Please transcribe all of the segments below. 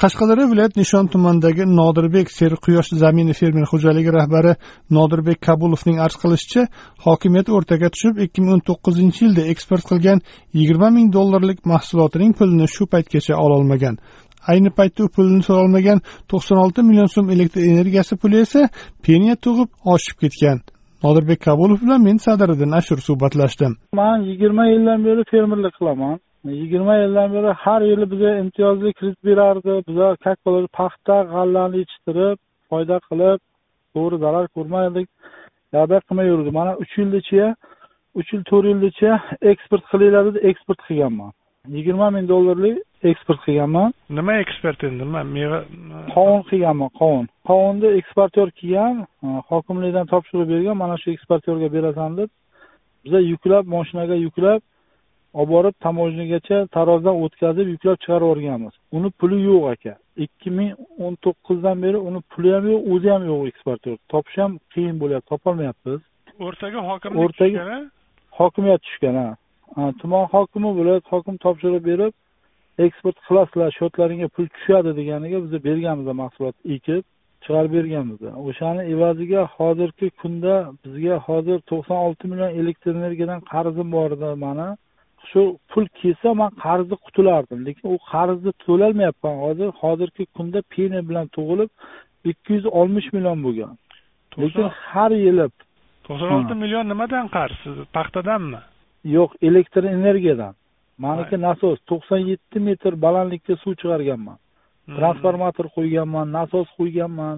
Qashqadaryo viloyat nishon tumanidagi nodirbek serquyosh zamini fermer xo'jaligi rahbari nodirbek kabulovning arz qilishicha hokimiyat o'rtaga tushib ikki ming o'n to'qqizinchi yilda eksport qilgan yigirma ming dollarlik mahsulotining pulini shu paytgacha ololmagan. Ayni paytda u pulini so'ralmagan to'qson olti million so'm elektr energiyasi puli esa penya tug'ib oshib ketgan. Nodirbek kabulov bilan men sadiriddin ashur suhbatlashdim. Man yigirma yildan beri fermerlik qilaman. Yigirma yildan beri har yili bizga imtiyozli kredit berardi. Как bo'ladi paxta g'allani yetishtirib foyda qilib to'g'ri zarar ko'rmadik yoqda qilmay yurdi. Mana uch yildicha uch yil to'rt yildicha eksport qilinglar dedi eksport qilganman. Yigirma ming dollarlik eksport qilganman. Nima eksport endi? Nima meva qovun qilganman qovun. Qovunni eksportyor kelgan hokimlikdan topshiriq bergan mana shu eksportyorga berasan deb biza yuklab moshinaga yuklab olib borib tamojnigacha tarozdan o'tkazib yuklab chiqarib yuborganmiz. Uni puli yo'q aka. Ikki ming o'n to'qqizdan beri uni puli ham yo'q o'zi ham yo'q eksportyor. Topish ham qiyin bo'lyapti topolmayapmiz. O'rtaga hokimlik o'rtaga hokimiyat tushgan ha. Tuman hokimi viloyat hokimi topshiriq berib eksport qilasizlar счетlaringga pul tushadi deganiga biz berganmiz mahsulot ekib chiqarib berganmiz. O'shani evaziga hozirgi kunda bizga hozir to'qson olti million elektr energiyadan qarzim bor edi mani shu pul kelsa man qarzni qutulardim. Lekin u qarzni to'lolmayapman hozir hozirgi kunda penya bilan tug'ilib ikki yuz oltmish million bo'lgan. Lekin har yili to'qson olti million nimadan qarz? Paxtadanmi? Yo'q elektr energiyadan. Maniki nasos to'qson yetti metr balandlikka suv chiqarganman. Transformator qo'yganman nasos qo'yganman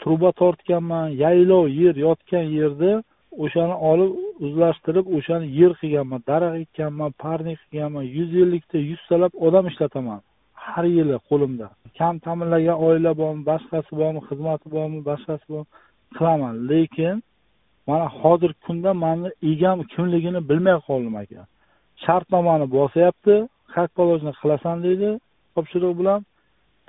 truba tortganman yaylov yer yotgan yerda o'shani olib o'zlashtirib o'shani yer qilganman daraxt ekkanman parnik qilganman yuz ellikta yuztalab odam ishlataman. Har yili qo'limda. Kam ta'minlangan oila bormi boshqasi bormi xizmati bormi boshqasi bormi qilaman. Lekin mana hozirgi kunda mani egam kimligini bilmay qoldim aka. Shartnomani bosyapti как положено qilasan deydi topshiriq bilan.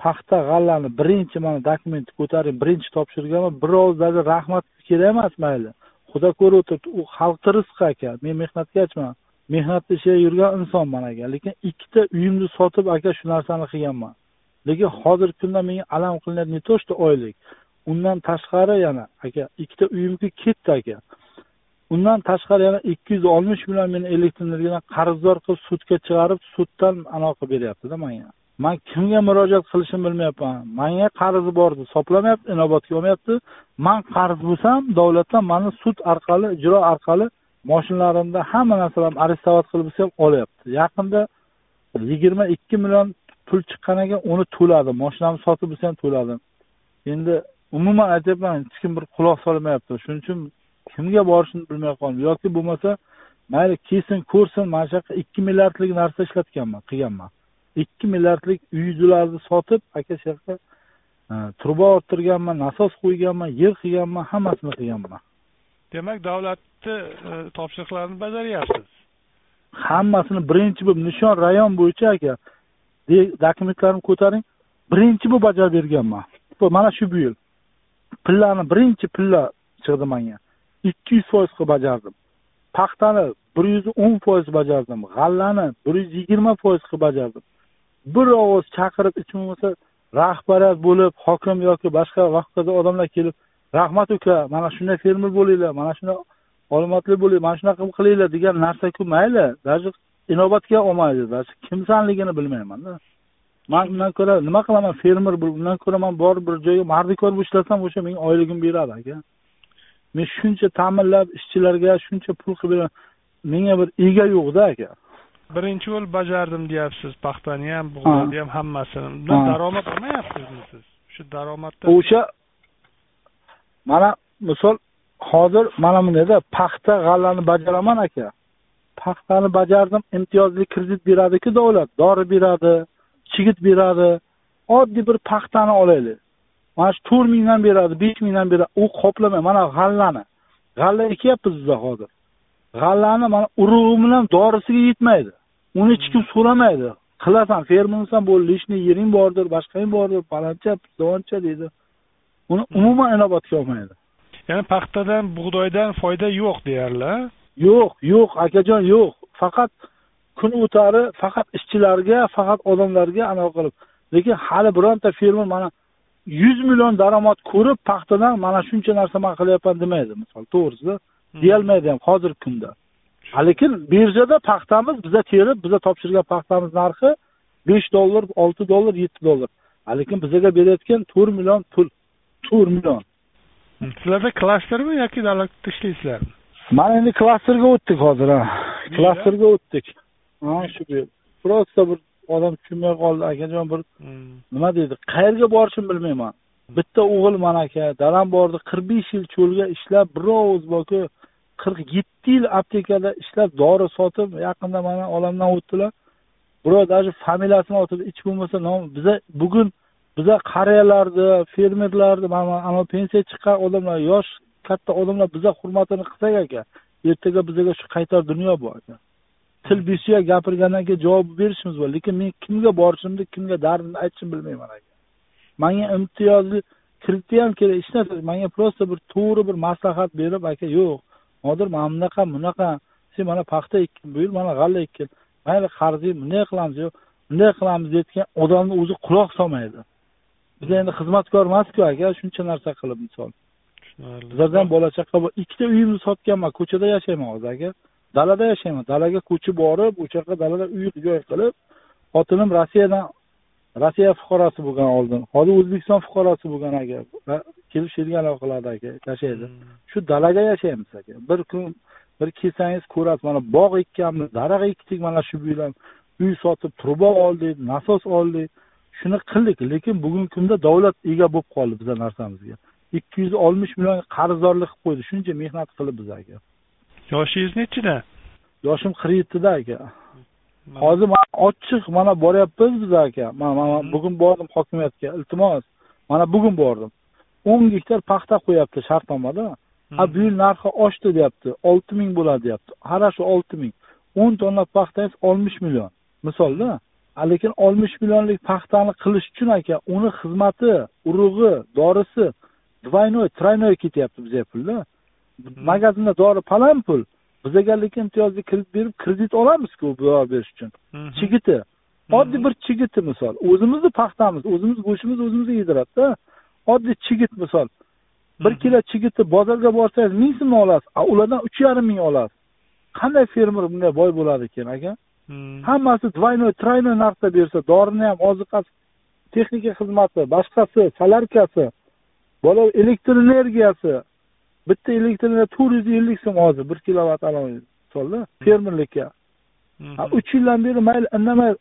Paxta g'allani birinchi mana dokumentni ko'taring birinchi topshirganman. Bir og'iz даже rahmat kerak emas mayli. Xudo ko'rib o'tiribdi u xalqni rizqi aka men mehnatkashman mehnatni ichida yurgan insonman aka lekin ikkita uyimni sotib aka shu narsani qilganman. Lekin hozirgi kunda menga alam qilinyapti не то что oylik. Undan tashqari yana aka ikkita uyimni ketdi aka. Undan tashqari yana ikki yuz oltmish million meni elektr energiyadan qarzdor qilib sudga chiqarib suddan anaqa qilib beryaptida manga. Man kimga murojaat qilishimni bilmayapman. Manga qarzi bor deb soplamayapti inobatga olmayapti man qarz bo'lsam davlatdan mani sud orqali ijro orqali moshinalarimda hamma narsalarimni arestovat qilib bo'lsa ham olyapti. Yaqinda yigirma ikki million pul chiqqan ekan uni to'ladim. Moshinamni sotib bo'lsa ham to'ladim. Endi umuman aytyapman hech kim bir quloq solmayapti. Shuning uchun kimga borishni bilmay qoldim. Yoki bo'lmasa mayli kelsin ko'rsin mana shu yoqqa ikki milliardlik narsa ishlatganman qilganman. Ikki milliardlik uylarni sotib aka shu yoqqa truba orttirganman nasos qo'yganman yer qilganman hammasini qilganman demak davlatni topshiriqlarini bajaryapsiz. Hammasini birinchi bo'lib nishon rayon bo'yicha aka dokumentlarimni ko'taring birinchi bo'lib bajarib berganman. Mana shu bu yil pillani birinchi pilla chiqdi manga. Ikki yuz foiz qilib bajardim. Paxtani bir yuz o'n foiz bajardim. G'allani bir yuz yigirma foiz qilib bajardim bir ovoz chaqirib hech bo'lmasa rahbariyat bo'lib hokim yoki boshqa vaqtda odamlar kelib rahmat uka mana shunday fermer bo'linglar mana shunday olomatli bo'linglar mana shunaqa qilinglar degan narsaku mayli. Даже inobatga olmaydi даже kimsanligini bilmaymanda man undan ko'ra nima qilaman fermer undan ko'ra man borib bir joyga mardikor bo'lib ishlasam o'sha menga oyligim beradi aka. Men shuncha ta'minlab ishchilarga shuncha pul qilib beraman menga bir ega yo'qda aka. Birinchi yo'l bajardim deyapsiz paxtani ham bug'doyni ham hammasini. Undan daromad olmayapsizmi siz? Shu daromaddan o'sha mana misol hozir mana bundayda paxta g'allani bajaraman aka. Paxtani bajardim imtiyozli kredit beradiku davlat. Dori beradi chigit beradi. Oddiy bir paxtani olaylik. Mana shu to'rt mingdan beradi besh mingdan beradi. U qoplamay mana g'allani. G'alla ekyapmiz biza hozir g'allani mana urug'i bilan dorisiga yetmaydi. Uni hech kim so'ramaydi qilasan fermermisan bo'ldi lishniy yering bordir boshqang bordir paloncha pistoncha deydi. Uni umuman inobatga olmaydi. Ya'ni paxtadan bug'doydan foyda yo'q deyarli yo'q yo'q akajon yo'q. Faqat kun o'tari faqat ishchilarga faqat odamlarga anaqa qilib. Lekin hali bironta fermer mana yuz million daromad ko'rib paxtadan mana shuncha narsa man qilyapman demaydi. Misol to'g'risida hmm. Deyolmaydi ham hozirgi kunda. Lekin birjada paxtamiz biza terib biza topshirgan paxtamiz narxi besh dollar olti dollar yetti dollar. Lekin bizaga berayotgan to'rt million pul to'rt million. Sizlarda klastermi yoki davlatda ishlaysizlarmi mana endi klasterga o'tdik hozir ha. Klasterga o'tdik. Ha shu просто bir odam tushunmay qoldi akajon bir hmm. nima deydi qayerga borishimni bilmayman bitta o'g'il mana aka dadam bordi qirq besh yil cho'lga ishlab birov o'zboki qirq yetti yil aptekada ishlab dori sotib yaqinda mana olamdan o'tdilar. Birov даже familiyasini aytib hech bo'lmasa biza bugun biza qariyalarni fermerlarni mana anavi pensiya chiqqan odamlar yosh katta odamlar biza hurmatini qilsak aka ertaga bizaga shu qaytar dunyo bu aka. Til besuyak gapirgandan keyin javob berishimiz bor lekin men kimga borishimni kimga dardimni aytishimni bilmayman aka. Manga imtiyozli kiritni ham kerak hech narsa manga просто bir to'g'ri bir maslahat berib aka yo'q. Nodir mana bunaqa bunaqa. Sen mana paxta ekkin bu yil mana g'alla ekkin mayli qarzing bunday qilamiz yo'q. Bunday qilamiz deyotgan odamni o'zi quloq solmaydi. Biz endi xizmatkor emasku aka shuncha narsa qilib misol. Bizlardan bola chaqa bor ikkita uyimni sotganman. Ko'chada yashayman hozir aka. Dalada yashayman. Dalaga ko'chib borib o'sha yoqqa dalada uy joy qilib xotinim rossiyadan rossiya fuqarosi bo'lgan oldin hozir o'zbekiston fuqarosi bo'lgan aka kelib shu yerga aloqalarda aka yashaydi. Hmm. shu dalaga yashaymiz aka bir kun bir kelsangiz ko'rasiz mana bog' ekkanmiz daraxt ekdik mana shu bilan uy sotib truba oldik nasos oldik. Shuni qildik lekin bugungi kunda davlat ega bo'lib qoldi biza narsamizga. Ikki yuz oltmish million qarzdorlik qilib qo'ydi shuncha mehnat qilib bizaga yoshingiz nechida? Yoshim qirq yettida aka hozir mana ochiq mana boryapmiz biz aka. Mana bugun bordim hokimiyatga iltimos. Mana bugun bordim. O'n gektar paxta qo'yapti shartnomada. A bu yil narxi oshdi deyapti olti ming bo'ladi deyapti. Ana shu olti ming. O'n tonna paxtangiz oltmish million. Misolda. Lekin oltmish millionlik paxtani qilish uchun aka uni xizmati urug'i dorisi двойной тройной ketyapti bizga pulda. Magazinda dori falon pul bizaga lekin imtiyozli kredit berib kredit olamizku dori berish uchun? Chigiti. Oddiy bir chigiti misol. O'zimizni paxtamiz o'zimiz go'shtimizni o'zimiz yediradida oddiy chigit misol. Bir kilo chigitni bozorga borsangiz ming so'mdan olasiz a ulardan uch yarim ming olasiz. Qanday fermer bunday boy bo'ladi ekan aka? Hammasi двойной тройной narxda bersa dorini ham oziqasi texnika xizmati boshqasi solarkasi bola elektr energiyasi bitta elektr to'rt yuz ellik so'm hozir bir kilovat misolda fermerlikka. Uch yildan beri mayli indamay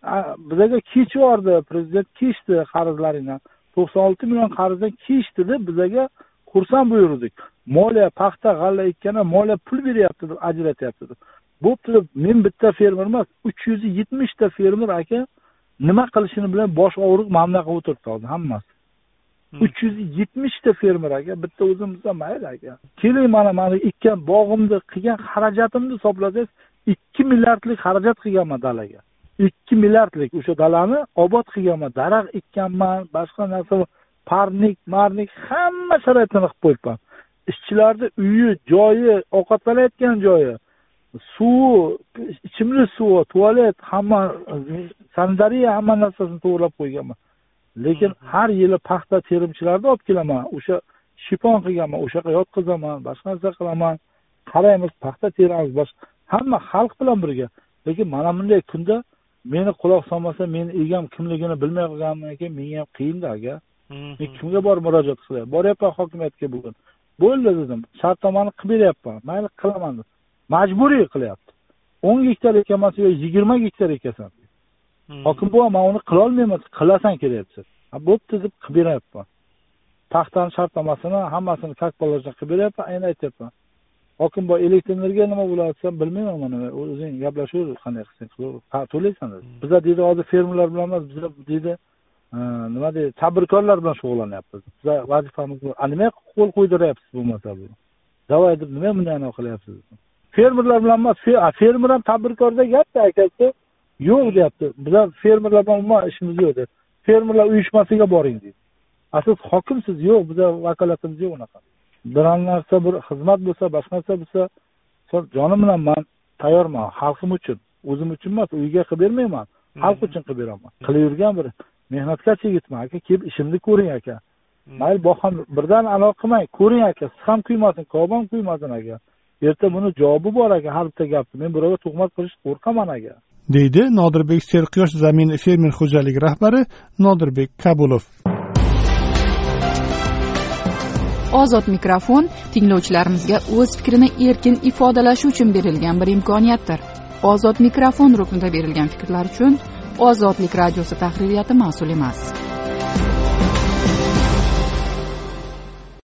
bizaga kech yubordi prezident kechdi qarzlaringdan to'qson olti million qarzdan kechdida bizaga xursand buyurdik. Moliya paxta g'alla ekkandan moliya pul beryapti deb ajratyapti deb. Bo'pti deb men bitta fermer emas uch yuz yetmishta fermer aka nima qilishini bilan bosh og'riq mana bunaqa o'tiribdi hozir hammasi Hmm. uch yuz yetmishta fermer aka bitta o'zimizda mayli aka. Keling mana mani ekkan bog'imni qilgan xarajatimni hisoblasangiz ikki milliardlik xarajat qilganman dalaga. Ikki milliardlik o'sha dalani obod qilganman. Daraxt ekkanman boshqa narsa parnik marnik hamma sharoitini qilib qo'yibman. Ishchilarni uyi joyi ovqatlanayotgan joyi suvi ichimlik suvi tualet hamma sanitariya hamma narsasini to'g'irlab qo'yganman. Lekin har yili paxta terimchilarni olib kelaman. O'sha shifon qilganman o'sha yoqqa yotqizaman boshqa narsa qilaman. Qaraymiz paxta teramiz boshqa hamma xalq bilan birga. Lekin mana bunday kunda meni quloq solmasa meni egam kimligini bilmay qolganimdan keyin menga ham qiyinda aka men kimga borib murojaat qilay boryapman hokimiyatga bugun. Bo'ldi dedim shartnomani qilib beryapman. Mayli qilaman majburiy qilyapti. O'n gektar ekanman yo yigirma gektar ekansan hokim buva man uni qilolmayman qilasan kelayapti bo'pti deb qilib beryapman. Paxtani shartnomasini hammasini как положено qilib beryapman ayni aytyapman. Hokim buva elektr energiya nima bo'ladi desam bilmayman mana o'zing gaplashaver qanday qilsang to'laysan dedi. Biza deydi hozir fermerlar bilan emas biza deydi nima deydi tadbirkorlar bilan shug'ullanyapmiz biza vazifamiz nimaga qo'l qo'ydiryapsiz bo'lmasa bu? Давай deb nima bunday qilyapsiz? Fermerlar bilan emas fermer ham tadbirkorda gapda akasi yo'q deyapti. Bizlar fermerlar bilan umuman ishimiz yo'q deyapti. Fermerlar uyushmasiga boring deydi. A siz hokimsiz yo'q biza vakolatimiz yo'q unaqa. Biron narsa bir xizmat bo'lsa boshqa narsa bo'lsa jonim bilan man tayyorman xalqim uchun. O'zim uchun emas uyga qilib bermayman. Xalq uchun qilib beraman. Qilib yurgan bir mehnatkash yigitman aka kelib ishimni ko'ring aka. Mayli boqam birdan aloqa qilmang ko'ring aka siz ham kuymasin koba ham kuymasin aka. Erta buni javobi bor aka har bitta gapni men birovga tuhmat qilishni qo'rqaman aka deydi nodirbek serquyosh zamin fermer xo'jaligi rahbari nodirbek kabulov. Ozod mikrofon tinglovchilarimizga o'z fikrini erkin ifodalashi uchun berilgan bir imkoniyatdir. Ozod mikrofon ruknida berilgan fikrlar uchun ozodlik radiosi tahririyati mas'ul emas.